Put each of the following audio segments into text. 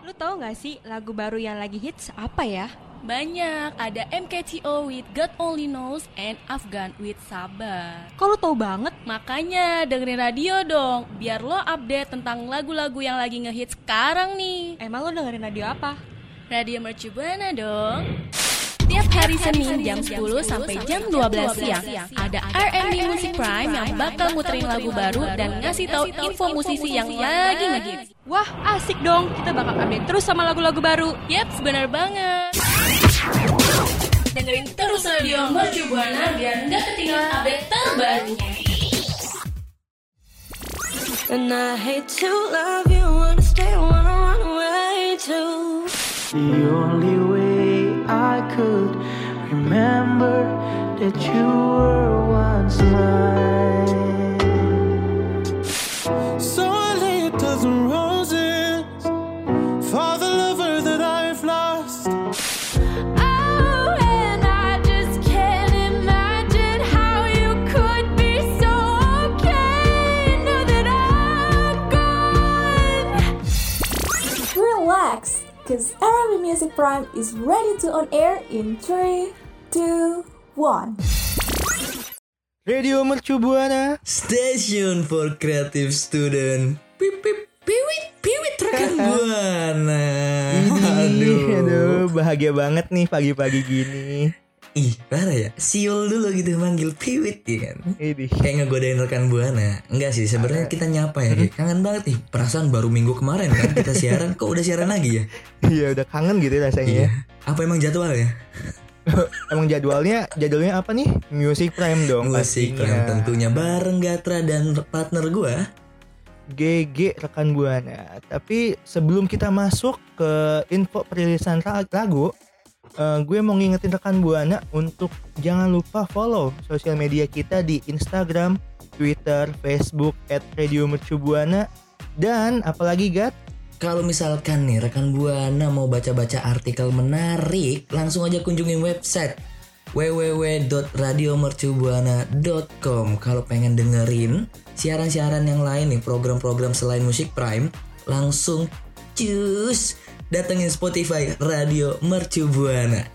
Lu tahu nggak sih lagu baru yang lagi hits apa ya? Banyak, ada MKTO with God Only Knows and Afghan with Sabar. Kok lu tahu banget? Makanya dengerin radio dong, biar lo update tentang lagu-lagu yang lagi ngehits sekarang nih. Emang lu dengerin radio apa? Radio Mercu Buana dong. Tiap hari Senin jam 10 sampai jam 12 siang ada R&B Music Prime yang bakal muterin lagu baru dan ngasih tahu info musisi yang lagi ngehits. Wah, asik dong. Kita bakal update terus sama lagu-lagu baru. Yap, benar banget. Dengerin terus radio Mercu Buana biar nggak ketinggalan update terbarunya. And I hate to love you, wanna stay, wanna run away too. The only way I could remember that you were once mine. Arabic Music Prime is ready to on air in 3, 2, 1. Radio Mercu Buana. Station for Creative Student. Pip pip piwit piwit rekan buana. Aduh, aduh, bahagia banget nih pagi-pagi gini. Ih, parah ya. Siul dulu gitu manggil piwit ya kan. Ini. Kayak ngegodain rekan buana. Enggak sih, sebenarnya kita nyapa ya. Ki. Kangen banget nih. Perasaan baru minggu kemarin kan kita siaran. Kok udah siaran lagi ya? Iya, udah kangen gitu rasanya ya. Iya. Apa emang jadwal ya? Emang jadwalnya, jadwalnya apa nih? Music Prime dong Musik pastinya. yang tentunya bareng Gatra dan partner gua. GG rekan buana. Tapi sebelum kita masuk ke info perilisan lagu, eh, gue mau ngingetin rekan buana untuk jangan lupa follow sosial media kita di Instagram, Twitter, Facebook @radiomercubuana dan apalagi Gat? Kalau misalkan nih rekan Buana mau baca-baca artikel menarik, langsung aja kunjungin website www.radiomercubuana.com Kalau pengen dengerin siaran-siaran yang lain nih, program-program selain musik prime, langsung cus datengin Spotify Radio Mercu Buana.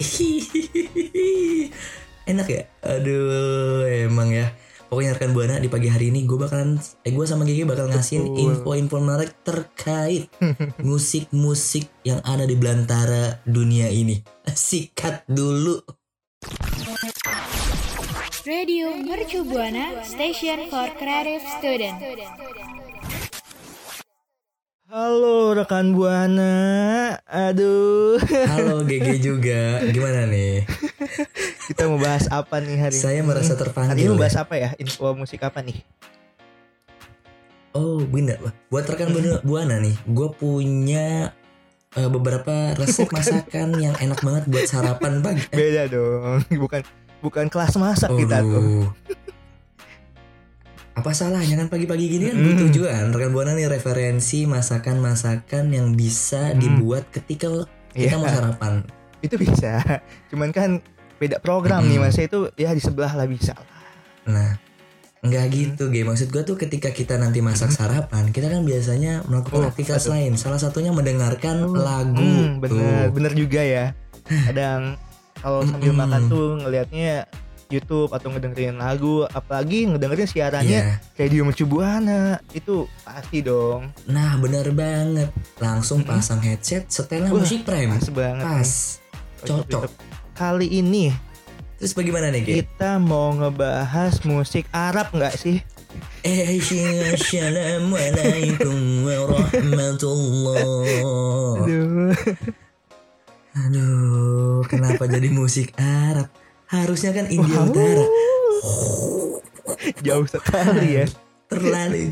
Enak ya? Aduh, emang ya. Pokoknya rekan Buana di pagi hari ini gue bakalan eh gue sama Gigi bakal ngasihin info-info menarik terkait musik-musik yang ada di belantara dunia ini. Sikat dulu. Radio Mercu Buana Station for Creative Student. Halo rekan buana, aduh Halo GG juga. Gimana nih? kita mau bahas apa nih hari Saya ini? merasa Hari terpanggil. ini mau ya. bahas apa ya? Info musik apa nih? Oh, bener. Buat rekan Buana, Buana nih, gue punya eh, beberapa resep masakan yang enak banget buat sarapan pagi. Beda dong, bukan bukan kelas masak kita tuh. Apa salahnya kan pagi-pagi gini kan butuh tujuan Rekan Buana nih referensi masakan-masakan yang bisa dibuat ketika kita Iya. mau sarapan Itu bisa. Cuman kan beda program nih. Mas itu ya di sebelah lah bisa. lah. Nah nggak gitu Ge Maksud gue tuh ketika kita nanti masak sarapan Kita kan biasanya melakukan Oh, aktivitas lain Salah satunya mendengarkan lagu Hmm, bener, tuh. bener juga ya. Kadang kalau sambil Mm-mm. makan tuh ngelihatnya YouTube atau ngedengerin lagu, apalagi ngedengerin siarannya Iya. Radio Mercu Buana itu pasti dong. Nah bener banget Langsung Mm-mm. pasang headset setelan Wah, musik prime Pas banget. Pas nih. Cocok Kali ini Terus bagaimana nih Ge? kita mau ngebahas musik Arab nggak sih? Eh, Assalamualaikum warahmatullah. Aduh. Aduh, kenapa jadi musik Arab? Harusnya kan India Wow. Utara. Jauh sekali ya. Terlalu.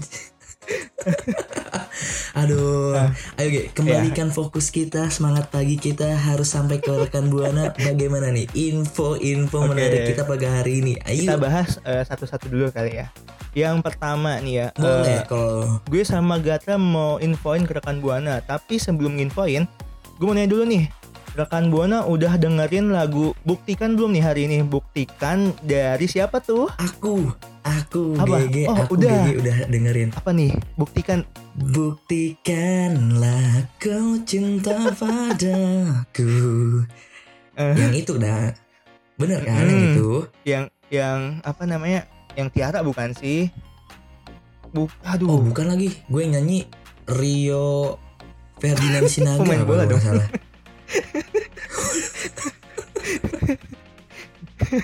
Aduh, Nah, ayo Ge, kembalikan fokus kita, semangat pagi kita harus sampai ke rekan buana. Bagaimana nih info-info Oke. menarik kita pagi hari ini? Kita Ayo, bahas eh, satu-satu dulu kali ya. Yang pertama nih ya. boleh eh, kalau gue sama Gata mau infoin ke rekan Buana, tapi sebelum nginfoin, gue mau nanya dulu nih. Rekan Buana udah dengerin lagu Buktikan belum nih hari ini? Buktikan dari siapa tuh? aku, aku Apa? GG, Oh, aku udah. GG udah dengerin. Apa nih? Buktikan Buktikanlah kau cinta padaku. Eh. yang itu dah. Bener kan yang Hmm. itu? yang yang apa namanya yang Tiara bukan sih Bu, aduh Oh bukan lagi, gue nyanyi Rio Ferdinand Sinaga Pemain bola dong. salah.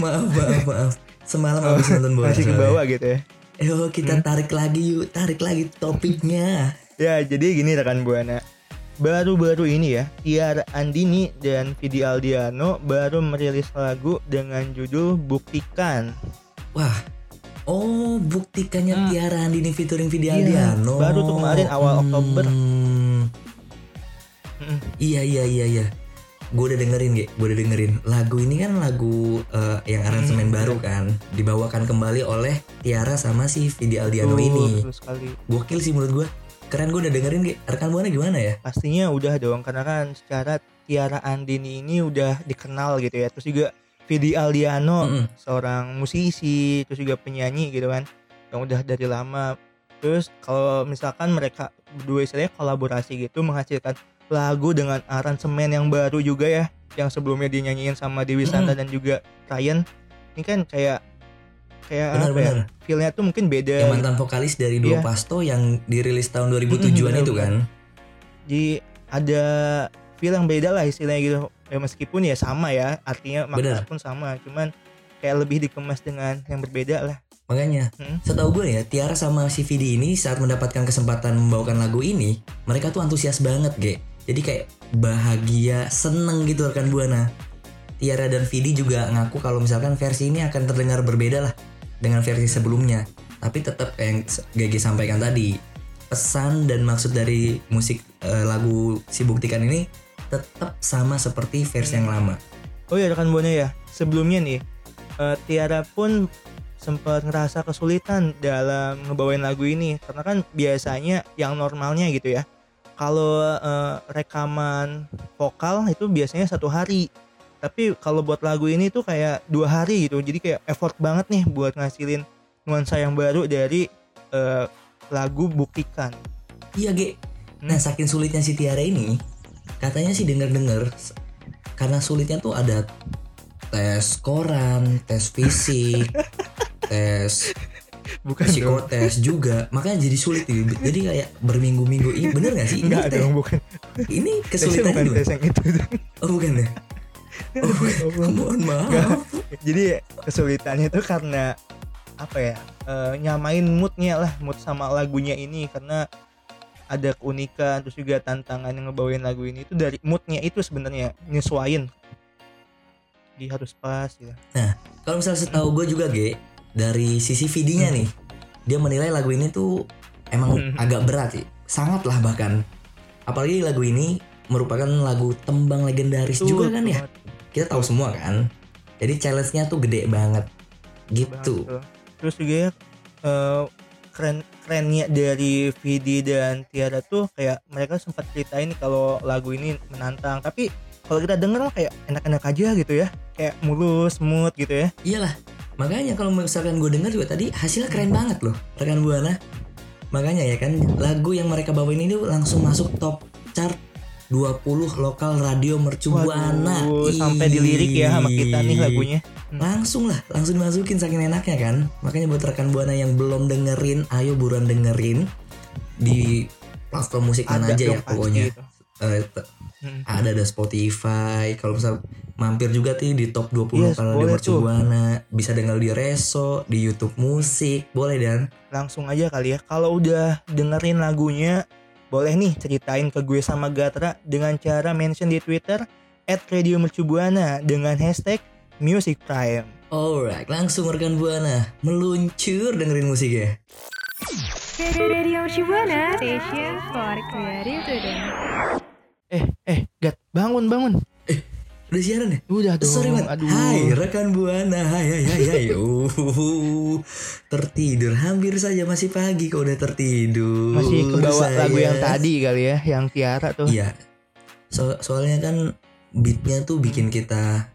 maaf maaf maaf. Semalam habis nonton bola. masih ke bawah gitu ya Ayo kita tarik lagi yuk, tarik lagi topiknya. ya jadi gini rekan buana baru-baru ini ya Tiara Andini dan Vidi Aldiano baru merilis lagu dengan judul Buktikan Wah, oh buktikannya Hmm. Tiara Andini featuring Vidi Iya, Aldiano. baru tuh kemarin awal Oktober. Hmm. Mm. Iya iya iya iya. Gue udah dengerin Ge, gue udah dengerin. Lagu ini kan lagu eh, yang aransemen Hmm. baru kan, dibawakan kembali oleh Tiara sama si Vidi Aldiano Tuh, ini. Gokil sih menurut gue. Keren gue udah dengerin Ge. Rekan buana gimana ya? pastinya udah dong karena kan secara Tiara Andini ini udah dikenal gitu ya terus juga Vidi Aldiano Mm-mm. seorang musisi terus juga penyanyi gitu kan yang udah dari lama terus kalau misalkan mereka berdua istilahnya kolaborasi gitu menghasilkan lagu dengan aransemen yang baru juga ya yang sebelumnya dinyanyiin sama Dewi Sandra dan juga Ryan ini kan kayak kayak apa ya Benar-benar. feelnya tuh mungkin beda Yang mantan vokalis dari Duo Iya. Pasto yang dirilis tahun 2007-an Mm-mm, itu kan. jadi ada feel yang beda lah istilahnya gitu ya meskipun ya sama ya artinya makna Benar. pun sama cuman kayak lebih dikemas dengan yang berbeda lah Makanya, Hmm. setahu gue ya, Tiara sama si Vidi ini saat mendapatkan kesempatan membawakan lagu ini, mereka tuh antusias banget, Ge. Jadi kayak bahagia, seneng gitu rekan Buana. Tiara dan Vidi juga ngaku kalau misalkan versi ini akan terdengar berbeda lah dengan versi sebelumnya. Tapi tetap yang GG sampaikan tadi, pesan dan maksud dari musik eh, lagu Si Buktikan ini tetap sama seperti versi yang lama. oh ya rekan buana ya sebelumnya nih eh, Tiara pun sempat ngerasa kesulitan dalam ngebawain lagu ini karena kan biasanya yang normalnya gitu ya kalau eh, rekaman vokal itu biasanya satu hari tapi kalau buat lagu ini tuh kayak dua hari gitu jadi kayak effort banget nih buat ngasilin nuansa yang baru dari eh, lagu buktikan Iya, Ge. Hmm. Nah, saking sulitnya si Tiara ini, katanya sih denger-denger s- karena sulitnya tuh ada tes koran, tes fisik, tes bukan dong psikotes juga. Makanya jadi sulit gitu. Jadi kayak berminggu-minggu ini bener gak sih? Ini enggak dong bukan Ini kesulitan bukan tes yang itu Oh, bukan ya? Oh, bukan. Mohon maaf. jadi kesulitannya itu karena apa ya eh, nyamain moodnya lah mood sama lagunya ini karena ada keunikan terus juga tantangan yang ngebawain lagu ini itu dari moodnya itu sebenarnya nyesuain jadi harus pas ya Kalau misalnya setahu gue juga, Ge, dari sisi Vidinya nih, dia menilai lagu ini tuh emang Hmm. agak berat sih. Sangat lah bahkan. Apalagi lagu ini merupakan lagu tembang legendaris juga kan ya. Kita tahu semua kan. Jadi challenge-nya tuh gede banget. Gitu. Betul. terus juga ya eh, keren kerennya dari Vidi dan Tiara tuh kayak mereka sempat ceritain kalau lagu ini menantang tapi kalau kita denger mah kayak enak-enak aja gitu ya kayak mulus smooth gitu ya Iyalah. Makanya kalau misalkan gue denger juga tadi hasilnya keren banget loh. Rekan Buana. Makanya ya kan lagu yang mereka bawain ini langsung masuk top chart 20 lokal radio mercu Buana. Waduh, sampai dilirik ya sama kita nih Ih. lagunya. Langsung lah, langsung dimasukin saking enaknya kan. Makanya buat rekan Buana yang belum dengerin, ayo buruan dengerin di platform musik mana aja ya pokoknya. itu. Eh, Hmm. ada ada Spotify. Kalau misal mampir juga tuh di top 20 Yes, lokal radio boleh mercu tuh. Buana. Bisa denger di Reso, di YouTube Musik, boleh dan. Langsung aja kali ya. Kalau udah dengerin lagunya, boleh nih ceritain ke gue sama Gatra dengan cara mention di Twitter @radiomercubuana dengan hashtag Music Prime. Alright, langsung rekan Buana meluncur dengerin musik ya. Radio Shibuana Station for Creative. Eh, eh, Gat, bangun, bangun. Udah siaran ya? Udah dong. Sorry man. Aduh. Hai rekan buana. Hai hai hai hai. Uh, tertidur hampir saja masih pagi kok udah tertidur. Masih kebawa saya. lagu yang tadi kali ya, yang Tiara tuh. Iya. So, soalnya kan beatnya tuh bikin kita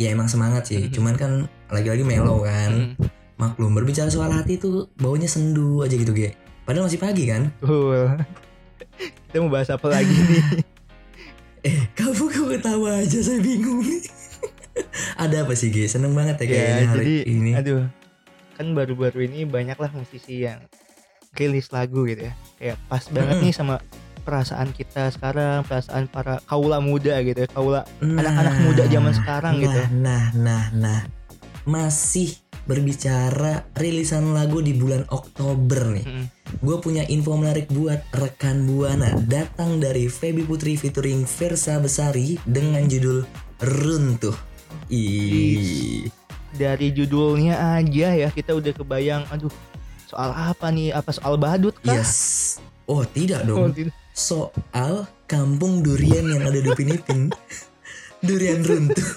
ya emang semangat sih. Mhm. Cuman kan lagi-lagi mellow kan. Hmm, Maklum berbicara soal hati tuh baunya sendu aja gitu Ge. Padahal masih pagi kan. Betul. kita mau bahas apa lagi nih? Eh, kamu kamu ketawa aja saya bingung nih. Ada apa sih, Ge? Seneng banget ya ya, kayaknya hari jadi ini. aduh. Kan baru-baru ini banyaklah musisi yang rilis lagu gitu ya. Kayak pas banget nih sama perasaan kita sekarang, perasaan para kaula muda gitu ya, kaula anak-anak muda zaman sekarang nah, gitu. Nah, nah, nah. Masih berbicara rilisan lagu di bulan Oktober nih. Mm-mm. Gue punya info menarik buat rekan Buana datang dari Feby Putri featuring Versa Besari dengan judul Runtuh. Ih, Dari judulnya aja ya kita udah kebayang, aduh soal apa nih? Apa soal badut kah? yes. Oh tidak Oh, dong. tidak. Soal kampung durian yang ada di Upin Ipin. durian runtuh.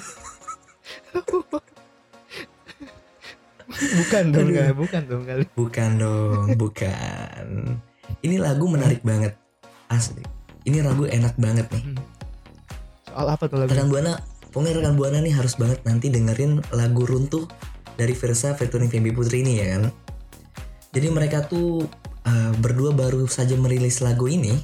bukan dong, Aduh. bukan dong kali. Bukan dong, bukan. Ini lagu menarik banget. Asli. Ini lagu enak banget nih. Soal apa tuh lagu? Rekan Buana, pokoknya rekan Buana nih harus banget nanti dengerin lagu Runtuh dari Versa featuring Feby Putri ini ya kan. Jadi mereka tuh uh, berdua baru saja merilis lagu ini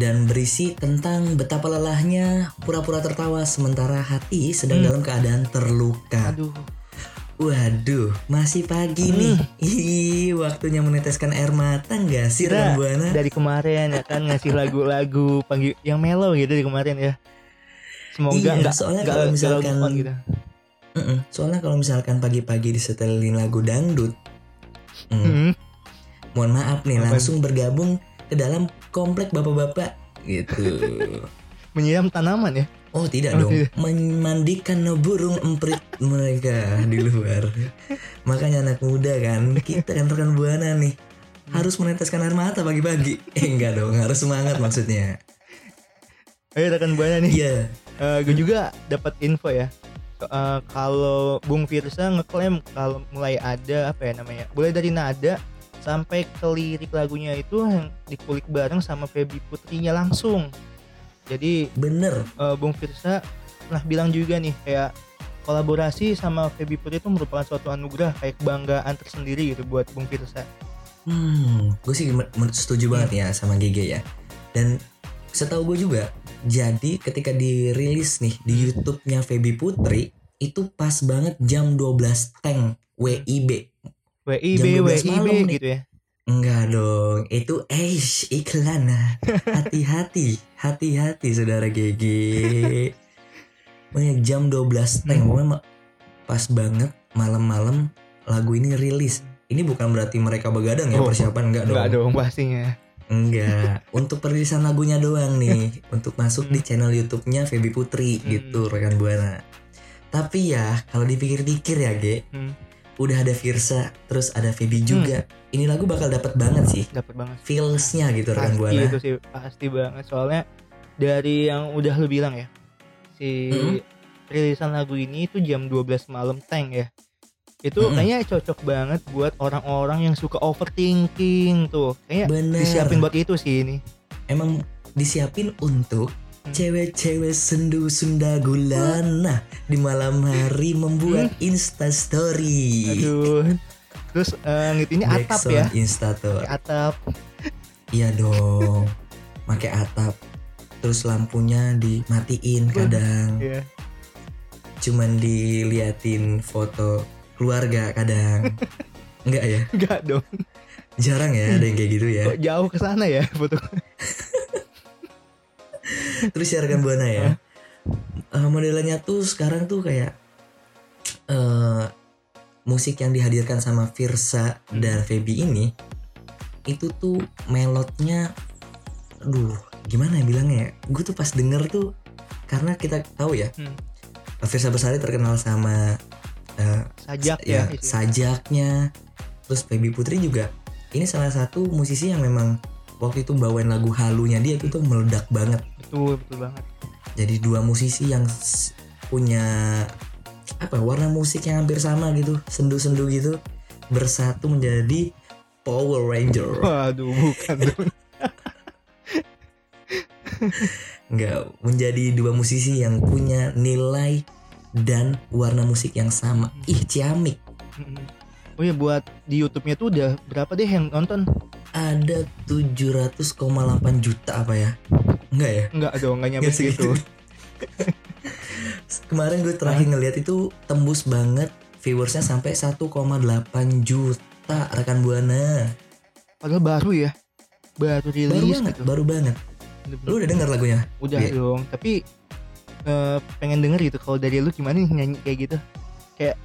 dan berisi tentang betapa lelahnya pura-pura tertawa sementara hati sedang dalam keadaan terluka. Aduh, Waduh, masih pagi nih. Ih, waktunya meneteskan air mata nggak sih kira rekan Buana? dari kemarin ya kan ngasih lagu-lagu panggil yang mellow gitu di kemarin ya. Semoga Iya, nggak soalnya nggak- kalau misalkan- gitu. Mm-mm. Soalnya kalau misalkan pagi-pagi disetelin lagu dangdut, mm, Hmm. mohon maaf nih Apa? langsung bergabung ke dalam komplek bapak-bapak gitu. Menyiram tanaman ya. Oh tidak Oh, dong, tidak. memandikan burung emprit mereka di luar. Makanya anak muda kan, kita kan rekan buana nih harus meneteskan air mata pagi-pagi. Eh enggak dong, harus semangat maksudnya. Ayo rekan buana nih. Iya, gue juga dapat info ya. Eh, kalau Bung Firsa ngeklaim kalau mulai ada apa ya namanya, mulai dari nada sampai ke lirik lagunya itu yang dikulik bareng sama Feby Putrinya langsung. Jadi bener. eh, Bung Firsa pernah bilang juga nih kayak kolaborasi sama Feby Putri itu merupakan suatu anugerah kayak kebanggaan tersendiri gitu buat Bung Firsa. Hmm, gue sih setuju banget ya sama GG ya. Dan setahu gue juga, jadi ketika dirilis nih di YouTube-nya Feby Putri itu pas banget jam 12 teng WIB. WIB Jam 12 WIB malam nih. gitu ya. Enggak dong, itu eish iklan. Hati-hati, hati-hati saudara GG. Pokoknya jam 12 teng, pokoknya ma- pas banget malam-malam lagu ini rilis. Ini bukan berarti mereka begadang ya Oh, persiapan enggak dong. Enggak dong pastinya. Enggak, untuk perilisan lagunya doang nih, untuk masuk di channel YouTube-nya Feby Putri Hmm. gitu rekan buana. Tapi ya kalau dipikir-pikir ya, Ge, Hmm, udah ada Virsa, terus ada Feby juga. Ini lagu bakal dapat banget sih dapat banget. feels-nya gitu rekan pasti buana. itu sih pasti banget soalnya dari yang udah lu bilang ya si Mm-mm. rilisan lagu ini itu jam 12 malam tank ya itu Mm-mm. kayaknya cocok banget buat orang-orang yang suka overthinking tuh kayaknya Bener. disiapin buat itu sih ini Emang disiapin untuk Hmm. Cewek-cewek sendu sunda gulana di malam hari membuat Insta Story. Hmm. aduh terus ngit ini atap ya. Kayak atap Iya dong. Pakai atap. Terus lampunya dimatiin kadang. ya Cuman diliatin foto keluarga kadang. Enggak ya? enggak dong Jarang ya ada yang kayak gitu ya. kok jauh ke sana ya foto Terus rekan Buana ya. Eh, modelannya tuh sekarang tuh kayak eh musik yang dihadirkan sama Virsa dan Feby ini itu tuh melodnya aduh gimana ya bilangnya ya gue tuh pas denger tuh karena kita tahu ya Hmm. Virsa Besari terkenal sama eh, sajak ya, ya, sajaknya terus Feby Putri juga ini salah satu musisi yang memang waktu itu bawain lagu halunya dia itu tuh meledak banget betul betul banget jadi dua musisi yang punya apa warna musik yang hampir sama gitu sendu-sendu gitu bersatu menjadi Power Ranger waduh bukan Enggak, menjadi dua musisi yang punya nilai dan warna musik yang sama. Ih, ciamik. Oh ya buat di YouTube-nya tuh udah berapa deh yang nonton? Ada 700,8 juta apa ya? Enggak ya? Enggak dong, enggak nyampe segitu. Kemarin gue terakhir ngeliat itu tembus banget viewersnya sampai 1,8 juta rekan buana. Padahal baru ya. Baru Baru rilis banget, gitu. baru banget. Lu udah denger lagunya? Udah Iya. dong, tapi eh, pengen denger gitu kalau dari lu gimana nih nyanyi kayak gitu. Eh,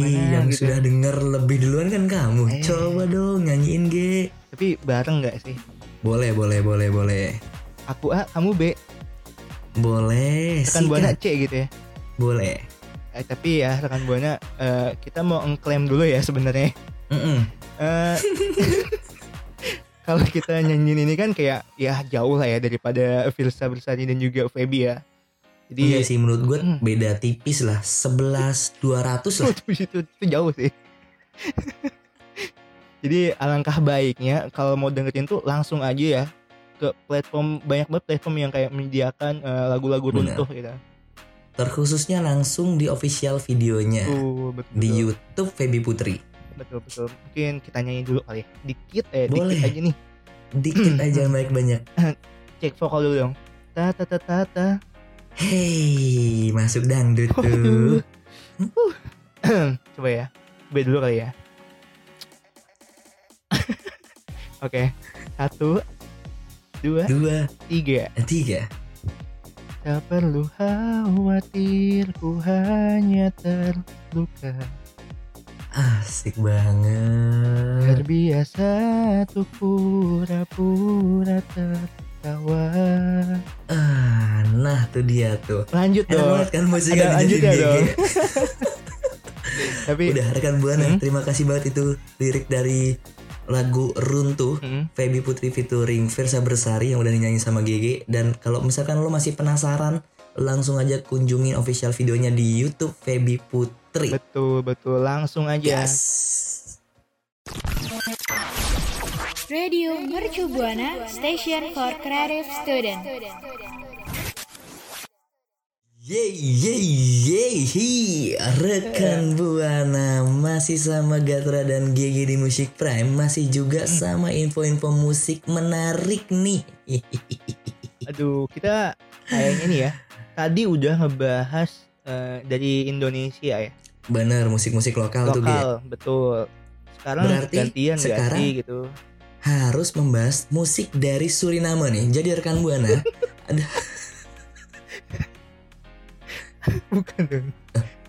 Gimana yang gitu? sudah denger lebih duluan kan kamu. Eh. Coba dong nyanyiin Ge. Tapi bareng nggak sih? Boleh, boleh, boleh, boleh. Aku A, kamu B, Boleh. rekan buana C gitu ya. Boleh. Eh, tapi ya rekan buana eh, kita mau ngeklaim dulu ya sebenarnya. Mm-mm. Eh, kalau kita nyanyiin ini kan kayak ya jauh lah ya daripada Filsa Bersari dan juga Feby ya. Jadi Iya sih menurut gue Hmm. beda tipis lah 11 200 lah. itu, itu, itu jauh sih. Jadi alangkah baiknya kalau mau dengerin tuh langsung aja ya ke platform banyak banget platform yang kayak menyediakan eh, lagu-lagu runtuh gitu. Terkhususnya langsung di official videonya Tuh, betul, di YouTube Feby Putri. betul betul. Mungkin kita nyanyi dulu kali ya. Dikit eh Boleh. dikit aja nih. Dikit aja baik banyak. Cek vokal dulu dong. Ta ta ta ta ta. Hey, masuk dangdut tuh. Coba ya. B dulu kali ya. Oke. Satu, dua, Dua, tiga. tiga. Tak perlu khawatir, ku hanya terluka. Asik banget. Terbiasa tuh pura-pura tertawa. Ah, nah tuh dia tuh. Lanjut Enak dong. banget kan musiknya Ada lanjutnya dijadiin dong. Tapi Udah rekan buana, Hmm? terima kasih banget itu lirik dari lagu Runtuh Hmm, Feby Putri featuring Versa Bersari yang udah dinyanyi sama GG dan kalau misalkan lo masih penasaran langsung aja kunjungin official videonya di YouTube Feby Putri. betul betul langsung aja. Yes. Radio Mercu Buana Station for Creative Student. Yeay, yeay, yeay, hi, rekan buana masih sama Gatra dan GG di Musik Prime masih juga sama info-info musik menarik nih. Aduh, kita kayaknya nih ya. Tadi udah ngebahas eh, dari Indonesia ya. Bener musik-musik lokal, tuh Ge. Lokal, betul. Sekarang Berarti gantian gak sekarang- sih gitu. Harus membahas musik dari Suriname nih. Jadi rekan buana, ada Bukan dong.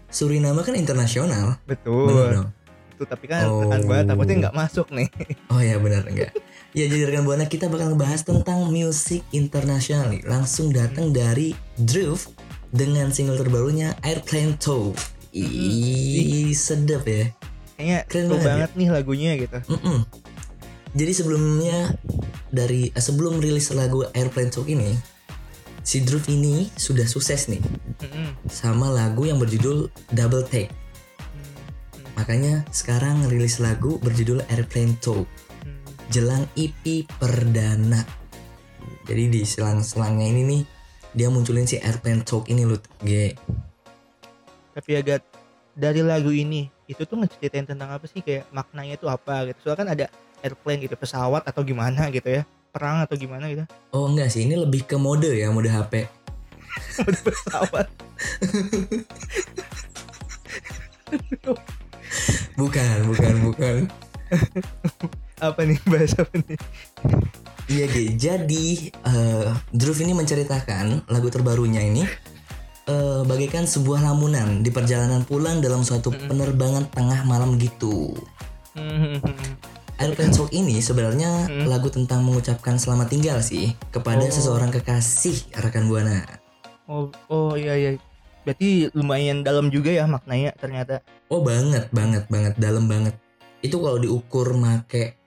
Suriname kan internasional. Betul. Bener dong. Tuh, tapi kan Oh. rekan buana takutnya nggak masuk nih. Oh ya benar enggak. Ya jadi rekan buana kita bakal ngebahas tentang musik internasional nih. Langsung datang dari Druve dengan single terbarunya Airplane Tow. Ih, sedap ya. Kayaknya Keren banget banget nih lagunya gitu. Mm-mm. Jadi sebelumnya dari eh, sebelum rilis lagu Airplane Talk ini, si Druve ini sudah sukses nih sama lagu yang berjudul Double Take. Makanya sekarang rilis lagu berjudul Airplane Talk jelang EP perdana. Jadi di selang-selangnya ini nih dia munculin si Airplane Talk ini loh, G. Tapi agak dari lagu ini itu tuh ngeceritain tentang apa sih kayak maknanya itu apa gitu. Soalnya kan ada airplane gitu, pesawat atau gimana gitu ya. Perang atau gimana gitu. Oh enggak sih, ini lebih ke mode ya, mode HP. Pesawat. Bukan, bukan, bukan. apa nih bahasa apa nih? Iya Ge, jadi eh Druve ini menceritakan lagu terbarunya ini eh bagaikan sebuah lamunan di perjalanan pulang dalam suatu penerbangan tengah malam gitu. Airplane Talk ini sebenarnya Hmm. lagu tentang mengucapkan selamat tinggal sih kepada Oh. seseorang kekasih rekan buana. Oh, oh iya iya. Berarti lumayan dalam juga ya maknanya ternyata. Oh banget, banget, banget, dalam banget. Itu kalau diukur make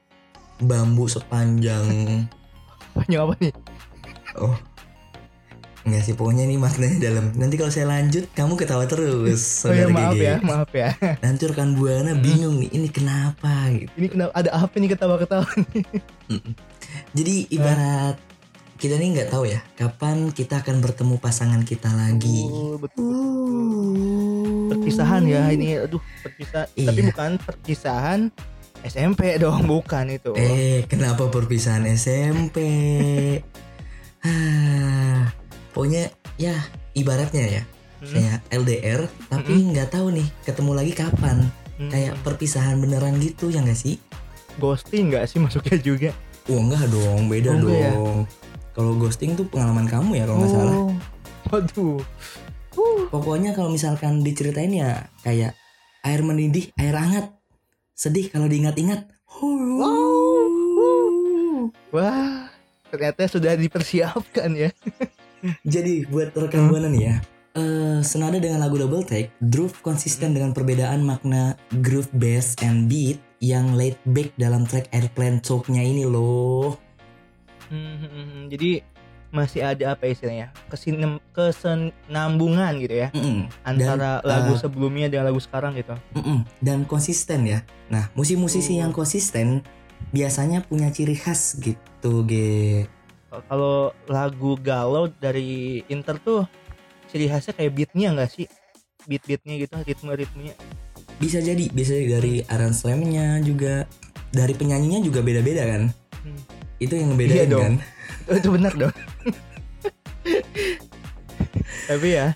bambu sepanjang Banyak apa nih? Oh Enggak sih pokoknya ini maknanya dalam Nanti kalau saya lanjut kamu ketawa terus Oh ya saudara maaf ya, maaf ya. Nanti rekan buana bingung nih Ini kenapa gitu Ini kenapa ada apa nih ketawa-ketawa nih? Jadi ibarat Kita nih nggak tahu ya Kapan kita akan bertemu pasangan kita lagi Oh, betul. Perpisahan ya ini aduh perpisahan tapi Iya. bukan perpisahan SMP dong, bukan itu. Eh, kenapa perpisahan SMP? Pokoknya ya ibaratnya ya, Hmm. kayak LDR, tapi nggak tahu nih ketemu lagi kapan. Hmm. Kayak perpisahan beneran gitu ya nggak sih? ghosting nggak sih masuknya juga? Oh enggak dong, beda Oh, ya? dong. Kalau ghosting tuh pengalaman kamu ya kalau nggak salah. Oh. Waduh. Pokoknya kalau misalkan diceritain ya kayak air mendidih, air hangat. Sedih kalau diingat-ingat. Wah, ternyata sudah dipersiapkan ya. Jadi buat rekan buana nih ya. eh, senada dengan lagu Double Take, groove konsisten dengan perbedaan makna groove bass and beat yang laid back dalam track Airplane Talk-nya ini loh. Hmm, jadi masih ada apa istilahnya? Kesinem, kesenambungan gitu ya Mm-mm. antara Dan, lagu uh, sebelumnya dengan lagu sekarang gitu. Mm-mm. Dan konsisten ya. Nah, musisi-musisi Oh. yang konsisten biasanya punya ciri khas gitu, Ge. Kalau lagu galau dari Inter tuh ciri khasnya kayak beatnya nggak sih? Beat-beatnya gitu, ritme-ritmenya. Bisa jadi, bisa jadi dari aransemennya juga, dari penyanyinya juga beda-beda kan. Hmm. Itu yang ngebedain Iya dong. kan. Itu benar dong. Tapi ya,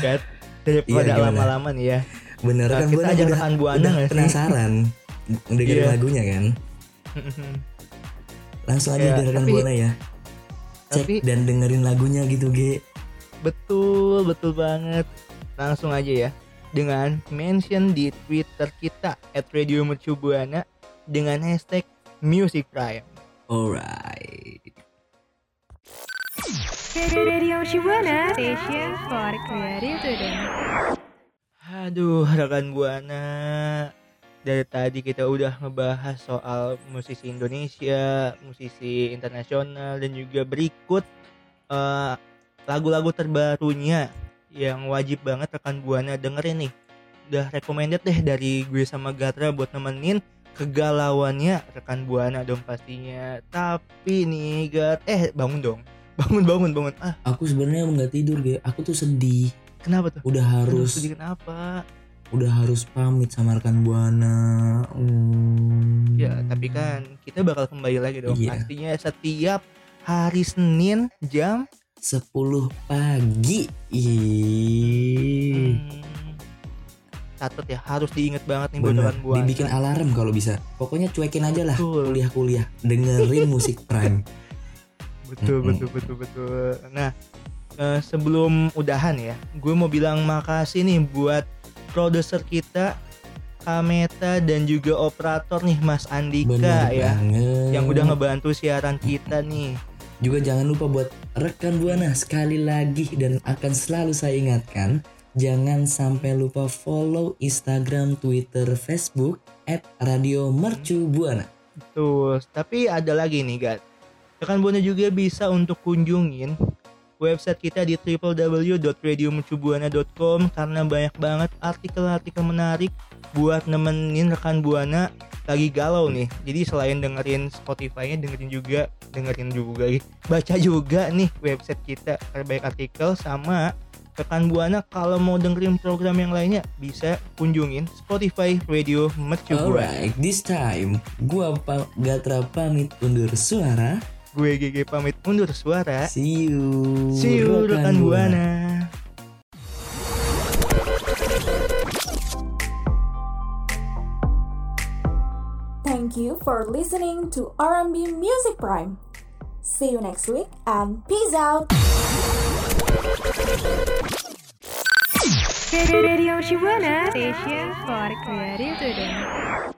Kat, daripada Iya, lama-lama nih ya. Bener Nah, kan kita ajak udah, rekan Buana udah penasaran dengerin Iya. lagunya kan. Langsung aja Ya, dengerin tapi- Buana ya. Cek tapi- dan dengerin lagunya gitu, Ge. Betul, betul banget. Langsung aja ya. Dengan mention di Twitter kita at Radio Mercubuana dengan hashtag Music Prime. Alright. Radio Shibuana Station for Creative Student. Aduh, rekan Buana. Dari tadi kita udah ngebahas soal musisi Indonesia, musisi internasional dan juga berikut eh, lagu-lagu terbarunya yang wajib banget rekan Buana dengerin nih. Udah recommended deh dari gue sama Gatra buat nemenin kegalauannya rekan Buana dong pastinya. Tapi nih Gat, eh bangun dong. Bangun bangun bangun. Ah, Aku sebenarnya nggak tidur, Ge. Aku tuh sedih. kenapa tuh? Udah Aduh, harus sedih kenapa? Udah harus pamit sama rekan Buana. Hmm. Ya, tapi kan kita bakal kembali lagi dong. Iya. Pastinya setiap hari Senin jam 10 pagi. Ih. hmm, catat ya harus diinget banget nih Bener, bocoran buana. dibikin alarm kalau bisa. Pokoknya cuekin aja lah kuliah-kuliah. Dengerin musik Prime. Betul Mm-mm. betul betul betul. Nah eh, sebelum udahan ya, gue mau bilang makasih nih buat produser kita Kameta dan juga operator nih Mas Andika Bener ya banget. yang udah ngebantu siaran kita nih. Juga jangan lupa buat rekan Buana sekali lagi dan akan selalu saya ingatkan jangan sampai lupa follow Instagram, Twitter, Facebook @radio Mercu Buana. Betul. Tapi ada lagi nih, Gat. Rekan Buana juga bisa untuk kunjungin website kita di www.radiomercubuana.com karena banyak banget artikel-artikel menarik buat nemenin rekan Buana lagi galau nih. Jadi selain dengerin Spotify-nya, dengerin juga, dengerin juga, ih, baca juga nih website kita banyak artikel sama rekan Buana kalau mau dengerin program yang lainnya bisa kunjungin Spotify Radio Mercu Buana. Alright, this time gua Gatra pamit undur suara. Gue GG pamit undur suara. See you. See you rekan Buana. Thank you for listening to R&B Music Prime. See you next week and peace out. Radio Shibuana Station for Creative Student.